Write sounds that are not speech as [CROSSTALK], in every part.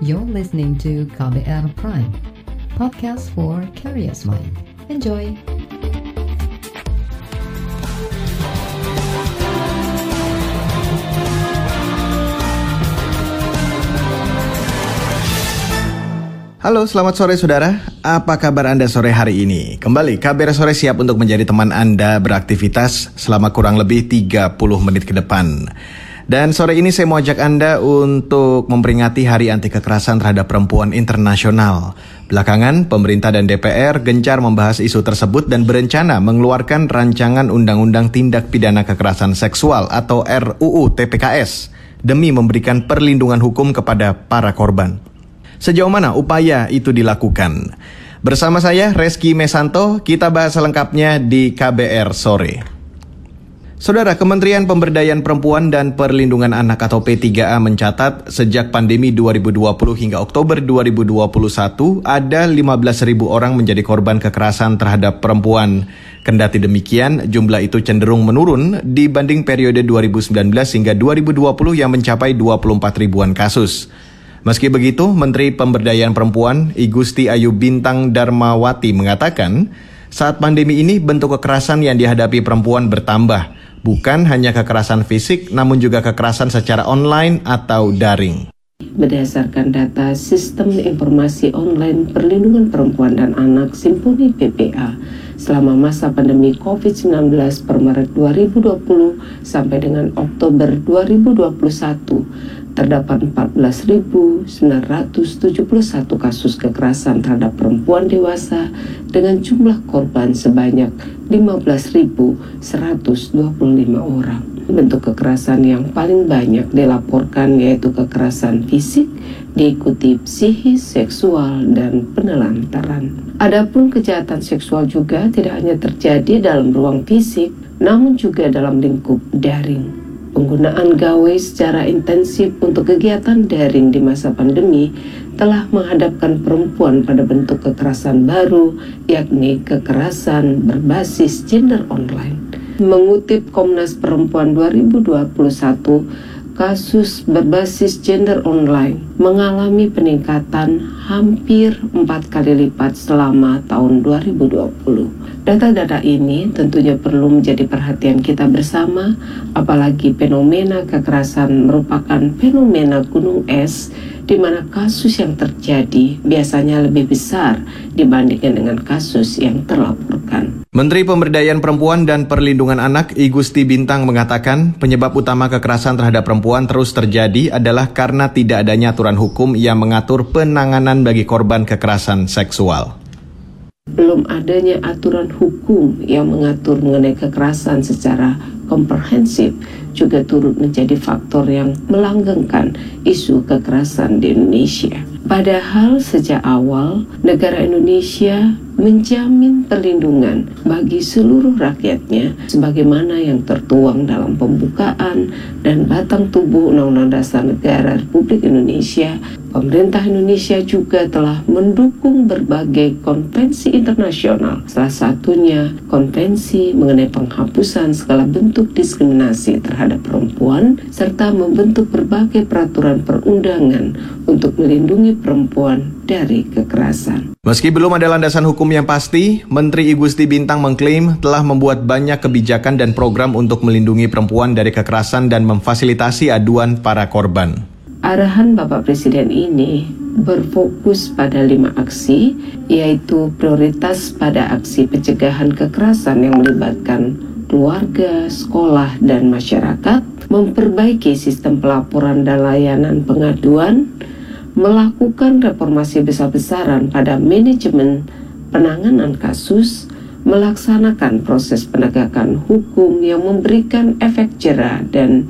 You're listening to KBR Prime, podcast for curious mind. Enjoy! Halo, selamat sore saudara. Apa kabar Anda sore hari ini? Kembali, KBR Sore siap untuk menjadi teman Anda beraktivitas selama kurang lebih 30 menit ke depan. Dan sore ini saya mau ajak Anda untuk memperingati Hari Anti Kekerasan Terhadap Perempuan Internasional. Belakangan, pemerintah dan DPR gencar membahas isu tersebut dan berencana mengeluarkan rancangan Undang-Undang Tindak Pidana Kekerasan Seksual atau RUU TPKS demi memberikan perlindungan hukum kepada para korban. Sejauh mana upaya itu dilakukan? Bersama saya Reski Mesanto, kita bahas selengkapnya di KBR sore. Saudara, Kementerian Pemberdayaan Perempuan dan Perlindungan Anak atau P3A mencatat sejak pandemi 2020 hingga Oktober 2021 ada 15.000 orang menjadi korban kekerasan terhadap perempuan. Kendati demikian, jumlah itu cenderung menurun dibanding periode 2019 hingga 2020 yang mencapai 24 ribuan kasus. Meski begitu, Menteri Pemberdayaan Perempuan Igusti Ayu Bintang Darmawati mengatakan, saat pandemi ini bentuk kekerasan yang dihadapi perempuan bertambah, bukan hanya kekerasan fisik namun juga kekerasan secara online atau daring. Berdasarkan data Sistem Informasi Online Perlindungan Perempuan dan Anak Simponi PPA, selama masa pandemi COVID-19 per Maret 2020 sampai dengan Oktober 2021, terdapat 14.971 kasus kekerasan terhadap perempuan dewasa dengan jumlah korban sebanyak 15.125 orang. Bentuk kekerasan yang paling banyak dilaporkan yaitu kekerasan fisik, diikuti psikis, seksual, dan penelantaran. Adapun kejahatan seksual juga tidak hanya terjadi dalam ruang fisik, namun juga dalam lingkup daring. Penggunaan gawe secara intensif untuk kegiatan daring di masa pandemi telah menghadapkan perempuan pada bentuk kekerasan baru, yakni kekerasan berbasis gender online. Mengutip Komnas Perempuan 2021, kasus berbasis gender online mengalami peningkatan hampir empat kali lipat selama tahun 2020. Data-data ini tentunya perlu menjadi perhatian kita bersama, apalagi fenomena kekerasan merupakan fenomena gunung es di mana kasus yang terjadi biasanya lebih besar dibandingkan dengan kasus yang terlaporkan. Menteri Pemberdayaan Perempuan dan Perlindungan Anak I Gusti Bintang mengatakan penyebab utama kekerasan terhadap perempuan terus terjadi adalah karena tidak adanya aturan hukum yang mengatur penanganan bagi korban kekerasan seksual belum adanya aturan hukum yang mengatur mengenai kekerasan secara komprehensif juga turut menjadi faktor yang melanggengkan isu kekerasan di Indonesia. Padahal sejak awal negara Indonesia menjamin perlindungan bagi seluruh rakyatnya sebagaimana yang tertuang dalam pembukaan dan batang tubuh Undang-Undang Dasar Negara Republik Indonesia Pemerintah Indonesia juga telah mendukung berbagai konvensi internasional, salah satunya konvensi mengenai penghapusan segala bentuk diskriminasi terhadap perempuan, serta membentuk berbagai peraturan perundangan untuk melindungi perempuan dari kekerasan. Meski belum ada landasan hukum yang pasti, Menteri Igusti Bintang mengklaim telah membuat banyak kebijakan dan program untuk melindungi perempuan dari kekerasan dan memfasilitasi aduan para korban. Arahan Bapak Presiden ini berfokus pada lima aksi, yaitu prioritas pada aksi pencegahan kekerasan yang melibatkan keluarga, sekolah, dan masyarakat, memperbaiki sistem pelaporan dan layanan pengaduan, melakukan reformasi besar-besaran pada manajemen penanganan kasus, melaksanakan proses penegakan hukum yang memberikan efek jerah dan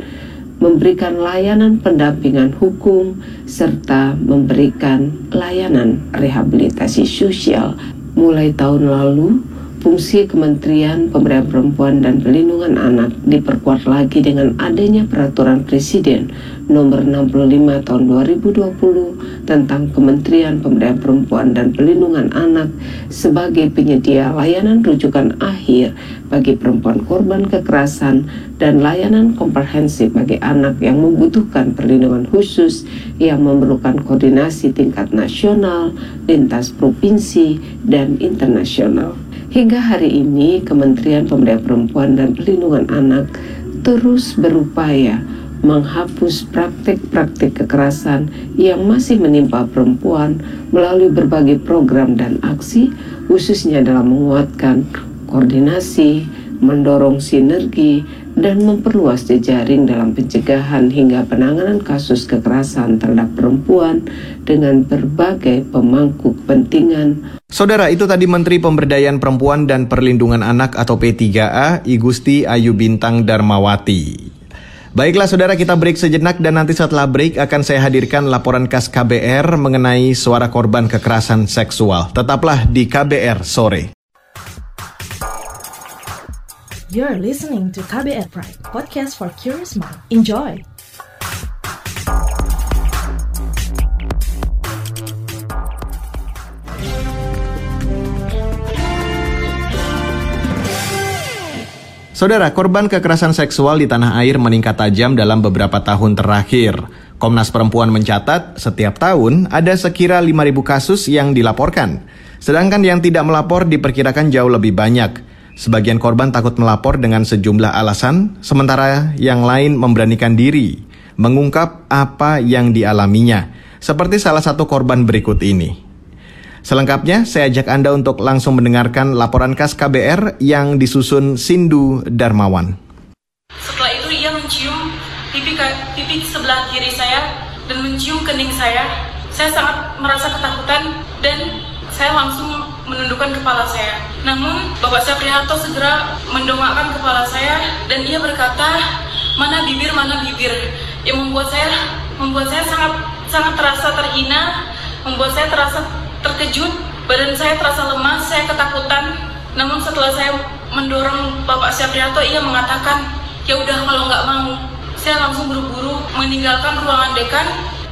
memberikan layanan pendampingan hukum, serta memberikan layanan rehabilitasi sosial. Mulai tahun lalu, Fungsi Kementerian Pemberdayaan Perempuan dan Perlindungan Anak diperkuat lagi dengan adanya peraturan Presiden nomor 65 tahun 2020 tentang Kementerian Pemberdayaan Perempuan dan Perlindungan Anak sebagai penyedia layanan rujukan akhir bagi perempuan korban kekerasan dan layanan komprehensif bagi anak yang membutuhkan perlindungan khusus yang memerlukan koordinasi tingkat nasional, lintas provinsi, dan internasional. Hingga hari ini, Kementerian Pemberdayaan Perempuan dan Perlindungan Anak terus berupaya menghapus praktik-praktik kekerasan yang masih menimpa perempuan melalui berbagai program dan aksi, khususnya dalam menguatkan koordinasi, mendorong sinergi, dan memperluas jejaring dalam pencegahan hingga penanganan kasus kekerasan terhadap perempuan dengan berbagai pemangku kepentingan. Saudara, itu tadi Menteri Pemberdayaan Perempuan dan Perlindungan Anak atau P3A, Igusti Ayu Bintang Darmawati. Baiklah saudara kita break sejenak dan nanti setelah break akan saya hadirkan laporan khas KBR mengenai suara korban kekerasan seksual. Tetaplah di KBR sore. You're listening to KBR Pride, podcast for curious mind. Enjoy! Saudara, korban kekerasan seksual di tanah air meningkat tajam dalam beberapa tahun terakhir. Komnas Perempuan mencatat setiap tahun ada sekira 5.000 kasus yang dilaporkan. Sedangkan yang tidak melapor diperkirakan jauh lebih banyak. Sebagian korban takut melapor dengan sejumlah alasan, sementara yang lain memberanikan diri, mengungkap apa yang dialaminya, seperti salah satu korban berikut ini. Selengkapnya, saya ajak Anda untuk langsung mendengarkan laporan khas KBR yang disusun Sindu Darmawan. Setelah itu ia mencium pipi, pipi sebelah kiri saya dan mencium kening saya. Saya sangat merasa ketakutan dan saya langsung menundukkan kepala saya. Namun Bapak Sapriharto segera mendongakkan kepala saya dan ia berkata, mana bibir, mana bibir. Yang membuat saya membuat saya sangat sangat terasa terhina, membuat saya terasa terkejut, badan saya terasa lemas, saya ketakutan. Namun setelah saya mendorong Bapak Sapriharto, ia mengatakan, ya udah kalau nggak mau. Saya langsung buru-buru meninggalkan ruangan dekan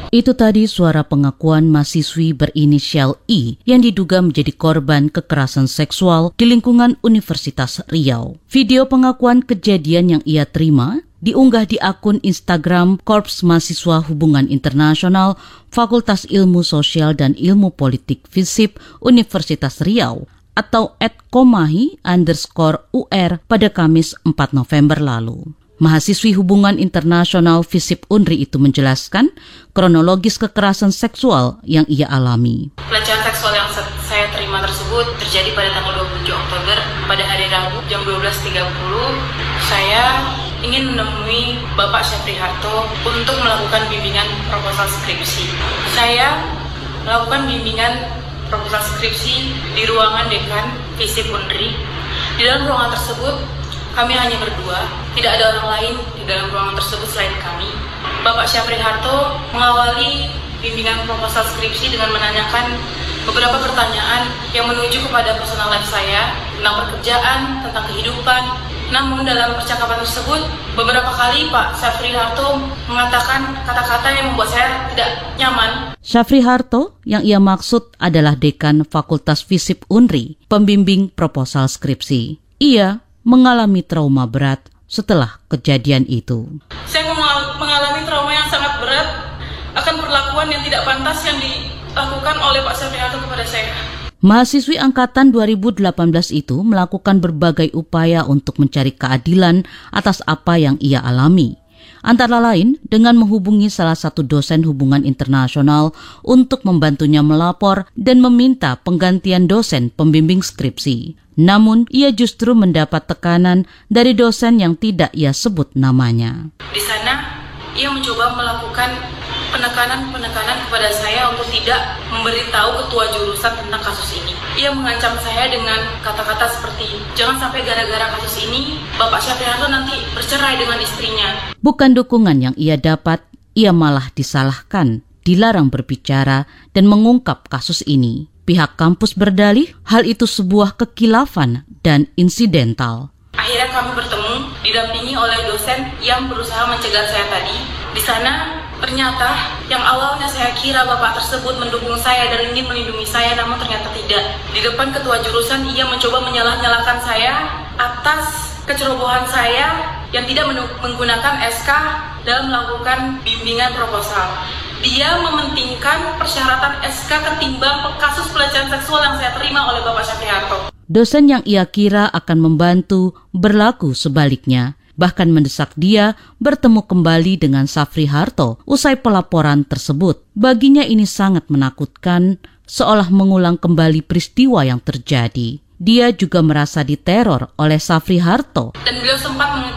itu tadi suara pengakuan mahasiswi berinisial I yang diduga menjadi korban kekerasan seksual di lingkungan Universitas Riau. Video pengakuan kejadian yang ia terima diunggah di akun Instagram Korps Mahasiswa Hubungan Internasional Fakultas Ilmu Sosial dan Ilmu Politik FISIP Universitas Riau atau @komahi underscore UR pada Kamis 4 November lalu. Mahasiswi Hubungan Internasional FISIP UNRI itu menjelaskan kronologis kekerasan seksual yang ia alami. Pelecehan seksual yang saya terima tersebut terjadi pada tanggal 27 Oktober pada hari Rabu jam 12.30. Saya ingin menemui Bapak Syafri Harto untuk melakukan bimbingan proposal skripsi. Saya melakukan bimbingan proposal skripsi di ruangan dekan FISIP UNRI. Di dalam ruangan tersebut kami hanya berdua, tidak ada orang lain di dalam ruangan tersebut selain kami. Bapak Syafri Harto mengawali bimbingan proposal skripsi dengan menanyakan beberapa pertanyaan yang menuju kepada personal life saya tentang pekerjaan, tentang kehidupan. Namun dalam percakapan tersebut, beberapa kali Pak Syafri Harto mengatakan kata-kata yang membuat saya tidak nyaman. Syafri Harto yang ia maksud adalah dekan Fakultas Fisip Unri, pembimbing proposal skripsi. Ia mengalami trauma berat setelah kejadian itu. Saya mengalami trauma yang sangat berat akan perlakuan yang tidak pantas yang dilakukan oleh Pak Safiatul kepada saya. Mahasiswi angkatan 2018 itu melakukan berbagai upaya untuk mencari keadilan atas apa yang ia alami. Antara lain dengan menghubungi salah satu dosen hubungan internasional untuk membantunya melapor dan meminta penggantian dosen pembimbing skripsi. Namun, ia justru mendapat tekanan dari dosen yang tidak ia sebut namanya. Di sana, ia mencoba melakukan penekanan-penekanan kepada saya untuk tidak memberitahu ketua jurusan tentang kasus ini. Ia mengancam saya dengan kata-kata seperti, jangan sampai gara-gara kasus ini, Bapak Syafiharto nanti bercerai dengan istrinya. Bukan dukungan yang ia dapat, ia malah disalahkan, dilarang berbicara, dan mengungkap kasus ini. Pihak kampus berdalih hal itu sebuah kekilafan dan insidental. Akhirnya kami bertemu didampingi oleh dosen yang berusaha mencegah saya tadi. Di sana ternyata yang awalnya saya kira bapak tersebut mendukung saya dan ingin melindungi saya namun ternyata tidak. Di depan ketua jurusan ia mencoba menyalah-nyalahkan saya atas kecerobohan saya yang tidak menggunakan SK dalam melakukan bimbingan proposal. Dia mementingkan persyaratan SK ketimbang kasus pelecehan seksual yang saya terima oleh Bapak Syafriharto dosen yang ia kira akan membantu berlaku sebaliknya. Bahkan mendesak dia bertemu kembali dengan Safri Harto usai pelaporan tersebut. Baginya ini sangat menakutkan, seolah mengulang kembali peristiwa yang terjadi. Dia juga merasa diteror oleh Safri Harto. Dan beliau sempat meng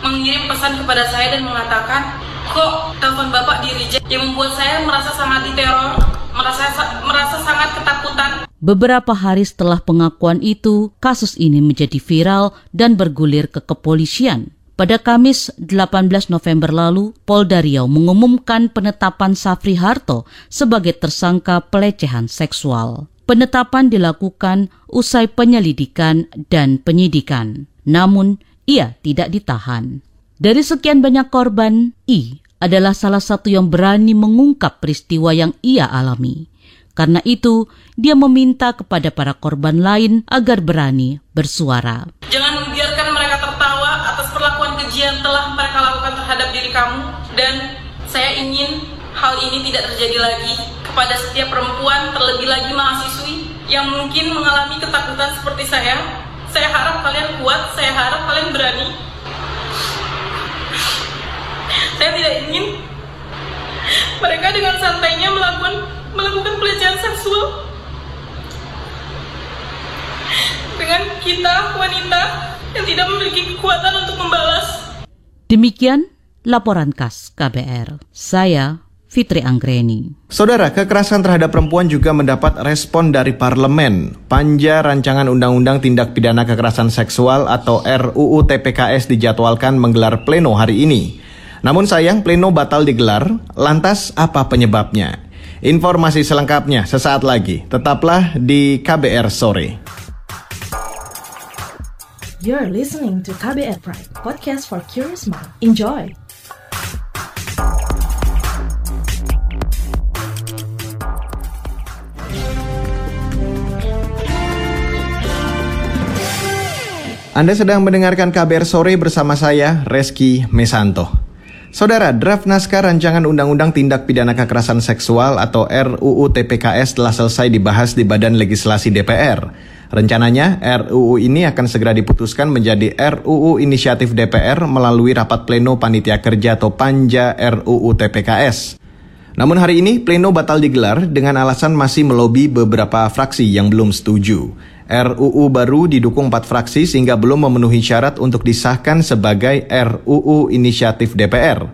mengirim pesan kepada saya dan mengatakan, kok telepon Bapak di reject yang membuat saya merasa sangat diteror, merasa merasa sangat ketakutan. Beberapa hari setelah pengakuan itu, kasus ini menjadi viral dan bergulir ke kepolisian. Pada Kamis 18 November lalu, Polda Riau mengumumkan penetapan Safri Harto sebagai tersangka pelecehan seksual. Penetapan dilakukan usai penyelidikan dan penyidikan. Namun, ia tidak ditahan. Dari sekian banyak korban, I adalah salah satu yang berani mengungkap peristiwa yang ia alami. Karena itu, dia meminta kepada para korban lain agar berani bersuara. Jangan membiarkan mereka tertawa atas perlakuan keji yang telah mereka lakukan terhadap diri kamu. Dan saya ingin hal ini tidak terjadi lagi kepada setiap perempuan, terlebih lagi mahasiswi yang mungkin mengalami ketakutan seperti saya. Saya harap kalian kuat, saya harap kalian berani. Saya tidak ingin mereka dengan santainya melakukan melakukan pelecehan seksual dengan kita wanita yang tidak memiliki kekuatan untuk membalas. Demikian laporan khas KBR. Saya Fitri Anggreni. Saudara, kekerasan terhadap perempuan juga mendapat respon dari parlemen. Panja Rancangan Undang-Undang Tindak Pidana Kekerasan Seksual atau RUU TPKS dijadwalkan menggelar pleno hari ini. Namun sayang pleno batal digelar, lantas apa penyebabnya? Informasi selengkapnya sesaat lagi. Tetaplah di KBR Sore. You're listening to KBR Pride, podcast for curious mind. Enjoy! Anda sedang mendengarkan KBR Sore bersama saya, Reski Mesanto. Saudara, draft naskah rancangan Undang-Undang Tindak Pidana Kekerasan Seksual atau RUU TPKS telah selesai dibahas di Badan Legislasi DPR. Rencananya, RUU ini akan segera diputuskan menjadi RUU Inisiatif DPR melalui rapat pleno panitia kerja atau panja RUU TPKS. Namun hari ini pleno batal digelar dengan alasan masih melobi beberapa fraksi yang belum setuju. RUU baru didukung empat fraksi sehingga belum memenuhi syarat untuk disahkan sebagai RUU inisiatif DPR.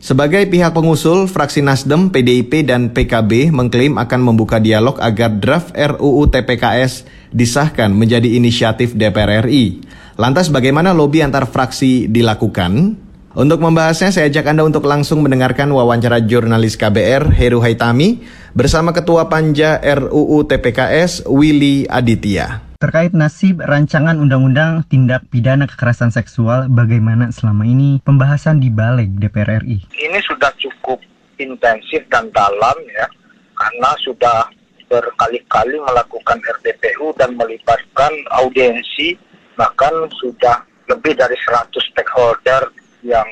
Sebagai pihak pengusul, fraksi Nasdem, PDIP, dan PKB mengklaim akan membuka dialog agar draft RUU TPKS disahkan menjadi inisiatif DPR RI. Lantas bagaimana lobby antar fraksi dilakukan? Untuk membahasnya, saya ajak Anda untuk langsung mendengarkan wawancara jurnalis KBR Heru Haitami bersama Ketua Panja RUU TPKS Willy Aditya. Terkait nasib rancangan undang-undang tindak pidana kekerasan seksual, bagaimana selama ini pembahasan di balik DPR RI? Ini sudah cukup intensif dan dalam ya, karena sudah berkali-kali melakukan RDPU dan melibatkan audiensi, bahkan sudah lebih dari 100 stakeholder yang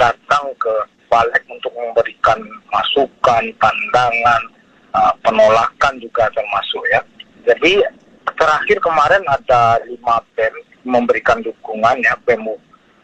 datang ke balik untuk memberikan masukan, pandangan, uh, penolakan juga termasuk ya. Jadi terakhir kemarin ada lima BEM memberikan dukungan ya BEMU.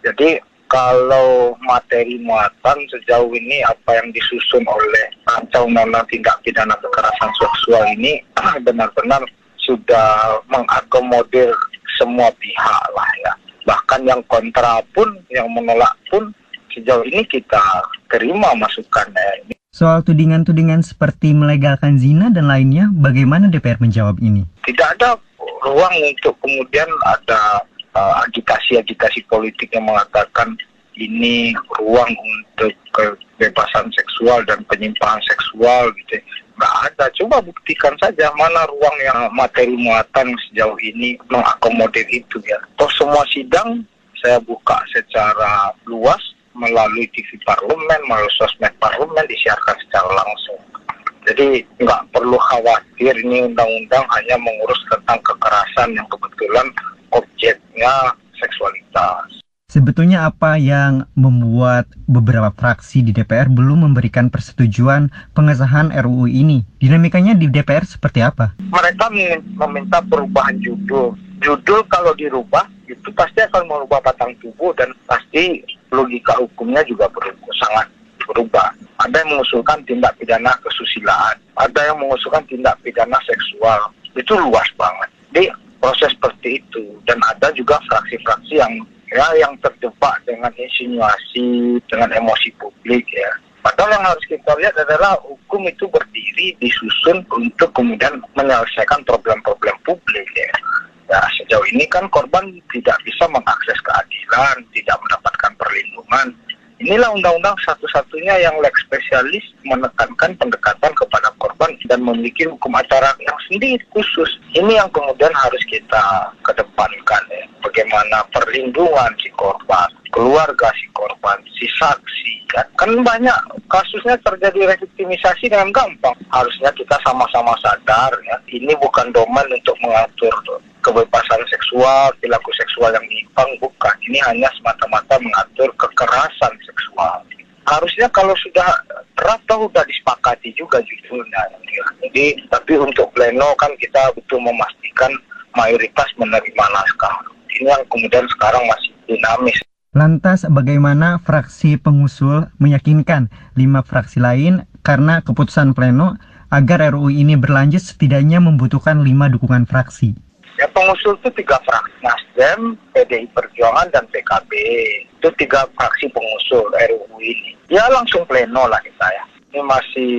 Jadi kalau materi muatan sejauh ini apa yang disusun oleh rancang undang-undang tindak pidana kekerasan seksual ini [CLEARS THROAT] benar-benar sudah mengakomodir semua pihak lah ya bahkan yang kontra pun yang menolak pun sejauh ini kita terima masukannya ini. Soal tudingan-tudingan seperti melegalkan zina dan lainnya, bagaimana DPR menjawab ini? Tidak ada ruang untuk kemudian ada uh, agitasi-agitasi politik yang mengatakan ini ruang untuk kebebasan seksual dan penyimpangan seksual gitu. Nggak ada. Coba buktikan saja mana ruang yang materi muatan sejauh ini mengakomodir itu ya. Toh semua sidang saya buka secara luas melalui TV parlemen, melalui sosmed parlemen disiarkan secara langsung. Jadi nggak perlu khawatir ini undang-undang hanya mengurus tentang kekerasan yang kebetulan objeknya seksualitas. Sebetulnya apa yang membuat beberapa fraksi di DPR belum memberikan persetujuan pengesahan RUU ini? Dinamikanya di DPR seperti apa? Mereka meminta perubahan judul. Judul kalau dirubah itu pasti akan merubah batang tubuh dan pasti logika hukumnya juga berubah, sangat berubah. Ada yang mengusulkan tindak pidana kesusilaan, ada yang mengusulkan tindak pidana seksual. Itu luas banget. Jadi proses seperti itu dan ada juga fraksi-fraksi yang ya yang terjebak dengan insinuasi, dengan emosi publik ya. Padahal yang harus kita lihat adalah hukum itu berdiri disusun untuk kemudian menyelesaikan problem-problem publik ya. Ya sejauh ini kan korban tidak bisa mengakses keadilan, tidak mendapatkan perlindungan. Inilah undang-undang satu-satunya yang leg spesialis menekankan pendekatan kepada korban dan memiliki hukum acara yang sendiri khusus. Ini yang kemudian harus kita kedepankan. Bagaimana perlindungan si korban, keluarga si korban, si saksi. Kan, kan banyak kasusnya terjadi reviktimisasi dengan gampang. Harusnya kita sama-sama sadar ya. Ini bukan domain untuk mengatur kebebasan seksual, perilaku seksual yang menyimpang, bukan. Ini hanya semata-mata mengatur kekerasan seksual. Harusnya kalau sudah rata sudah disepakati juga judulnya. Jadi, tapi untuk pleno kan kita butuh memastikan mayoritas menerima naskah. Ini yang kemudian sekarang masih dinamis. Lantas bagaimana fraksi pengusul meyakinkan lima fraksi lain karena keputusan pleno agar RUU ini berlanjut setidaknya membutuhkan lima dukungan fraksi? Ya pengusul itu tiga fraksi, Nasdem, PDI Perjuangan, dan PKB. Itu tiga fraksi pengusul RUU ini. Ya langsung pleno lah kita ya. Ini masih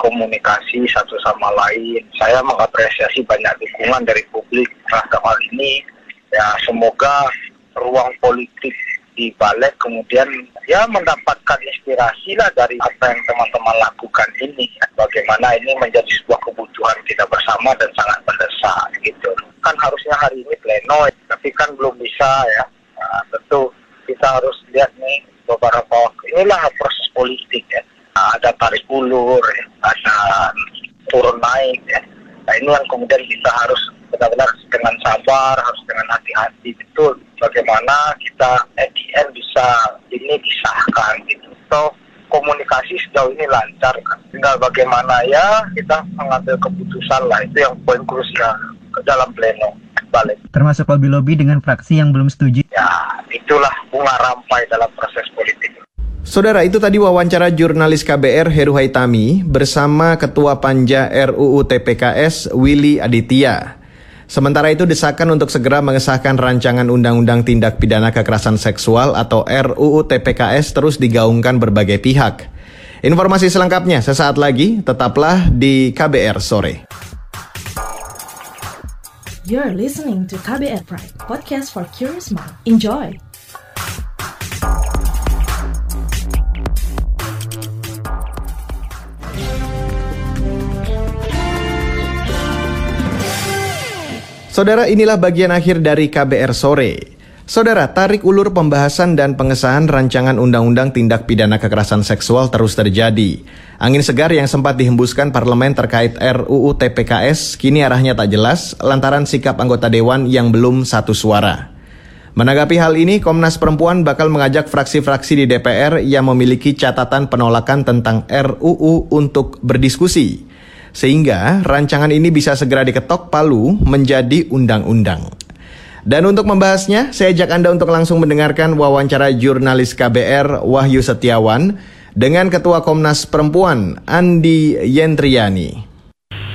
komunikasi satu sama lain. Saya mengapresiasi banyak dukungan dari publik terhadap hal ini. Ya semoga ruang politik di balik kemudian ya mendapatkan inspirasi lah dari apa yang teman-teman lakukan ini. Bagaimana ini menjadi sebuah kebutuhan kita bersama dan sangat mendesak gitu. Kan harusnya hari ini pleno tapi kan belum bisa ya. Nah, tentu kita harus lihat nih beberapa inilah proses politik ya. Nah, ada tarik ulur ya. ada turun naik ya. Nah ini yang kemudian kita harus benar-benar dengan sabar harus dengan bagaimana kita ADN bisa ini disahkan gitu. So komunikasi sejauh ini lancar kan. Tinggal bagaimana ya kita mengambil keputusan lah itu yang poin krusial ke dalam pleno balik. Termasuk lobby-lobby dengan fraksi yang belum setuju. Ya, itulah bunga rampai dalam proses politik. Saudara, itu tadi wawancara jurnalis KBR Heru Haitami bersama Ketua Panja RUU TPKS Willy Aditya. Sementara itu desakan untuk segera mengesahkan rancangan Undang-Undang Tindak Pidana Kekerasan Seksual atau RUU TPKS terus digaungkan berbagai pihak. Informasi selengkapnya sesaat lagi, tetaplah di KBR sore. You're listening to KBR Pride, podcast for curious mind. Enjoy. Saudara, inilah bagian akhir dari KBR sore. Saudara, tarik ulur pembahasan dan pengesahan rancangan Undang-Undang Tindak Pidana Kekerasan Seksual terus terjadi. Angin segar yang sempat dihembuskan parlemen terkait RUU TPKS kini arahnya tak jelas lantaran sikap anggota dewan yang belum satu suara. Menanggapi hal ini, Komnas Perempuan bakal mengajak fraksi-fraksi di DPR yang memiliki catatan penolakan tentang RUU untuk berdiskusi sehingga rancangan ini bisa segera diketok palu menjadi undang-undang. Dan untuk membahasnya, saya ajak Anda untuk langsung mendengarkan wawancara jurnalis KBR Wahyu Setiawan dengan Ketua Komnas Perempuan Andi Yentriani.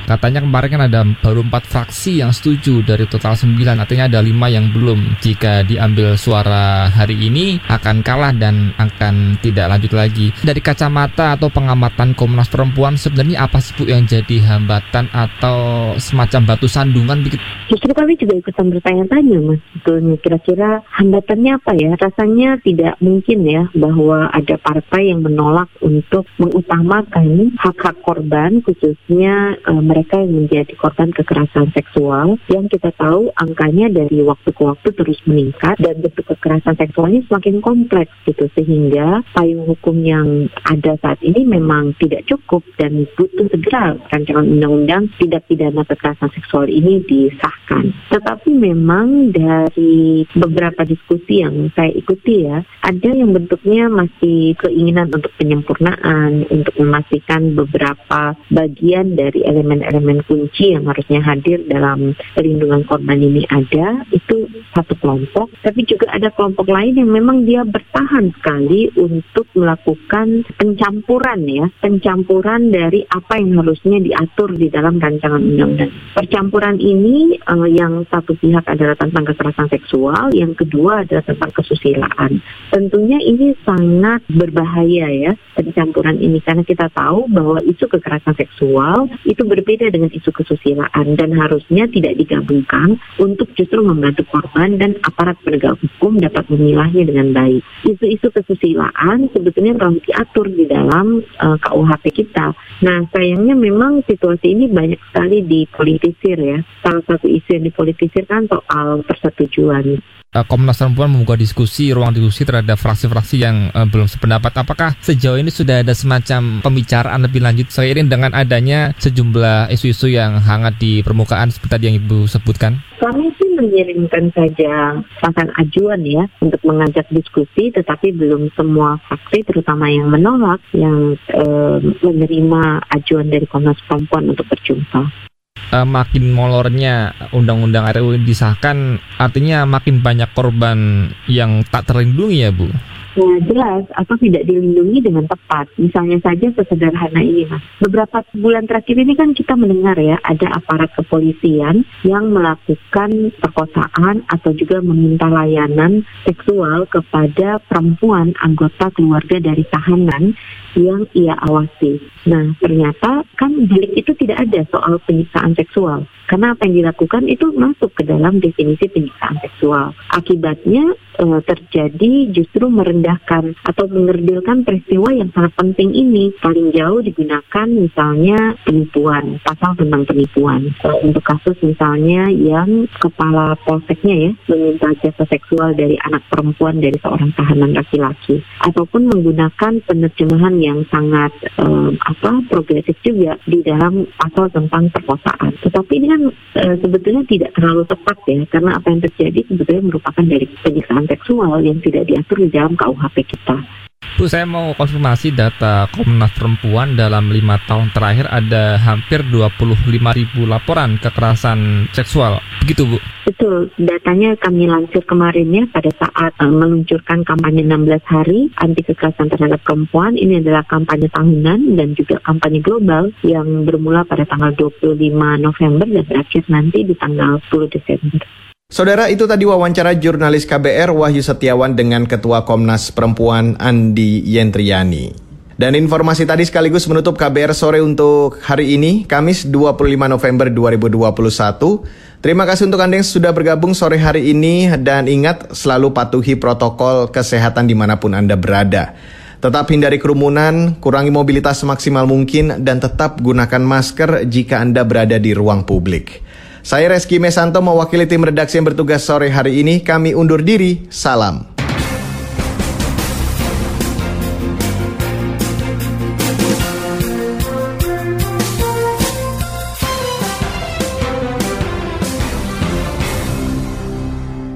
Katanya kemarin kan ada baru empat fraksi yang setuju dari total sembilan, artinya ada lima yang belum. Jika diambil suara hari ini akan kalah dan akan tidak lanjut lagi. Dari kacamata atau pengamatan Komnas Perempuan sebenarnya apa sih Bu yang jadi hambatan atau semacam batu sandungan begitu? Justru kami juga ikutan bertanya-tanya mas, sebetulnya kira-kira hambatannya apa ya? Rasanya tidak mungkin ya bahwa ada partai yang menolak untuk mengutamakan hak-hak korban khususnya e, mereka yang menjadi korban kekerasan seksual yang kita tahu angkanya dari waktu ke waktu terus meningkat dan bentuk kekerasan seksualnya semakin kompleks gitu sehingga payung hukum yang ada saat ini memang tidak cukup dan butuh segera rancangan undang-undang tidak pidana kekerasan seksual ini disahkan. Tetapi memang dari beberapa diskusi yang saya ikuti ya, ada yang bentuknya masih keinginan untuk penyempurnaan, untuk memastikan beberapa bagian dari elemen-elemen kunci yang harusnya hadir dalam perlindungan korban ini ada, itu satu kelompok. Tapi juga ada kelompok lain yang memang dia bertahan sekali untuk melakukan pencampuran ya, pencampuran dari apa yang harusnya diatur di dalam rancangan undang-undang. Percampuran ini uh, yang satu pihak adalah tentang kekerasan seksual, yang kedua adalah tentang kesusilaan. Tentunya ini sangat berbahaya ya pencampuran ini karena kita tahu bahwa isu kekerasan seksual itu berbeda dengan isu kesusilaan dan harusnya tidak digabungkan untuk justru membantu korban dan aparat penegak hukum dapat memilahnya dengan baik. Isu-isu kesusilaan sebetulnya telah diatur di dalam uh, KUHP kita. Nah, sayangnya memang situasi ini banyak sekali dipolitisir ya. Salah satu isu yang dipolitisir kan soal persetujuan. Eh, Komnas Perempuan membuka diskusi, ruang diskusi terhadap fraksi-fraksi yang uh, belum sependapat. Apakah sejauh ini sudah ada semacam pembicaraan lebih lanjut seiring dengan adanya sejumlah isu-isu yang hangat di permukaan seperti tadi yang Ibu sebutkan? Kami sih mengirimkan saja pasang ajuan ya untuk mengajak diskusi, tetapi belum semua fraksi, terutama yang menolak, yang uh, menerima ajuan dari Komnas Perempuan untuk berjumpa uh, makin molornya undang-undang RUU disahkan artinya makin banyak korban yang tak terlindungi ya Bu? Ya jelas atau tidak dilindungi dengan tepat. Misalnya saja sesederhana ini mas. Beberapa bulan terakhir ini kan kita mendengar ya ada aparat kepolisian yang melakukan perkosaan atau juga meminta layanan seksual kepada perempuan anggota keluarga dari tahanan yang ia awasi. Nah, ternyata kan delik itu tidak ada soal penyiksaan seksual. Karena apa yang dilakukan itu masuk ke dalam definisi penyiksaan seksual. Akibatnya e, terjadi justru merendahkan atau mengerdilkan peristiwa yang sangat penting ini. Paling jauh digunakan misalnya penipuan, pasal tentang penipuan. E, untuk kasus misalnya yang kepala polseknya ya meminta jasa seksual dari anak perempuan dari seorang tahanan laki-laki. Ataupun menggunakan penerjemahan yang sangat e, apa progresif juga di dalam pasal tentang perkosaan. Tetapi ini kan e, sebetulnya tidak terlalu tepat ya karena apa yang terjadi sebetulnya merupakan dari penyiksaan seksual yang tidak diatur di dalam KUHP kita. Bu, saya mau konfirmasi data Komnas Perempuan dalam lima tahun terakhir ada hampir 25 ribu laporan kekerasan seksual. Begitu, Bu? Betul, datanya kami lansir kemarin ya pada saat uh, meluncurkan kampanye 16 hari anti kekerasan terhadap perempuan. Ini adalah kampanye tahunan dan juga kampanye global yang bermula pada tanggal 25 November dan berakhir nanti di tanggal 10 Desember. Saudara, itu tadi wawancara jurnalis KBR Wahyu Setiawan dengan Ketua Komnas Perempuan Andi Yentriani. Dan informasi tadi sekaligus menutup KBR sore untuk hari ini, Kamis 25 November 2021. Terima kasih untuk Anda yang sudah bergabung sore hari ini dan ingat selalu patuhi protokol kesehatan di mana pun Anda berada. Tetap hindari kerumunan, kurangi mobilitas semaksimal mungkin, dan tetap gunakan masker jika Anda berada di ruang publik. Saya Reski Mesanto mewakili tim redaksi yang bertugas sore hari ini. Kami undur diri. Salam.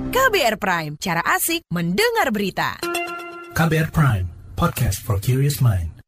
KBR Prime, cara asik mendengar berita. KBR Prime, podcast for curious mind.